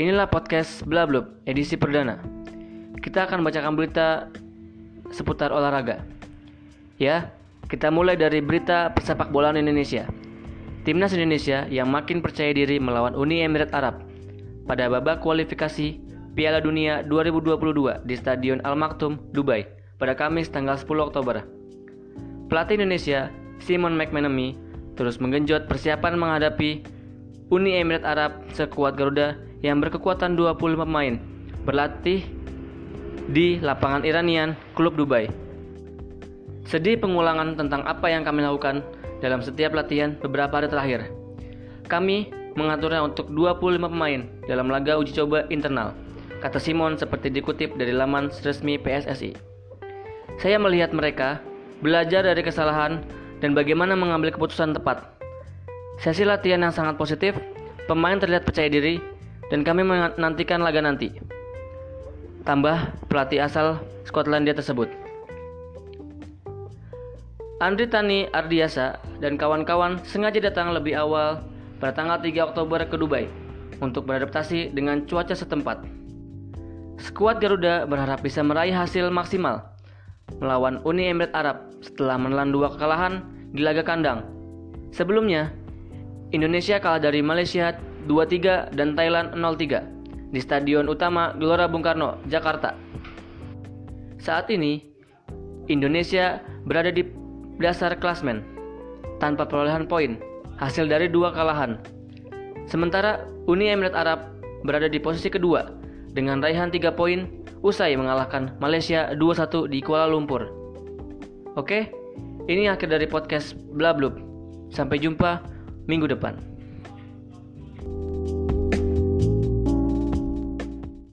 Inilah podcast Blablub edisi perdana. Kita akan bacakan berita seputar olahraga. Ya, kita mulai dari berita persepak bolaan Indonesia. Timnas Indonesia yang makin percaya diri melawan Uni Emirat Arab pada babak kualifikasi Piala Dunia 2022 di Stadion Al Maktoum, Dubai pada Kamis tanggal 10 Oktober. Pelatih Indonesia, Simon McManamy, terus menggenjot persiapan menghadapi Uni Emirat Arab sekuat Garuda yang berkekuatan 25 pemain berlatih di lapangan Iranian Klub Dubai. Sedih pengulangan tentang apa yang kami lakukan dalam setiap latihan beberapa hari terakhir. Kami mengaturnya untuk 25 pemain dalam laga uji coba internal, kata Simon seperti dikutip dari laman resmi PSSI. Saya melihat mereka belajar dari kesalahan dan bagaimana mengambil keputusan tepat. Sesi latihan yang sangat positif, pemain terlihat percaya diri, dan kami menantikan laga nanti. Tambah pelatih asal Skotlandia tersebut. Andri Tani Ardiasa dan kawan-kawan sengaja datang lebih awal pada tanggal 3 Oktober ke Dubai untuk beradaptasi dengan cuaca setempat. Skuad Garuda berharap bisa meraih hasil maksimal melawan Uni Emirat Arab setelah menelan dua kekalahan di laga kandang. Sebelumnya, Indonesia kalah dari Malaysia 2-3 dan Thailand 0-3 di Stadion Utama Gelora Bung Karno, Jakarta. Saat ini, Indonesia berada di dasar klasmen tanpa perolehan poin hasil dari dua kalahan. Sementara Uni Emirat Arab berada di posisi kedua dengan raihan 3 poin usai mengalahkan Malaysia 2-1 di Kuala Lumpur. Oke, ini akhir dari podcast Blablub. Sampai jumpa minggu depan.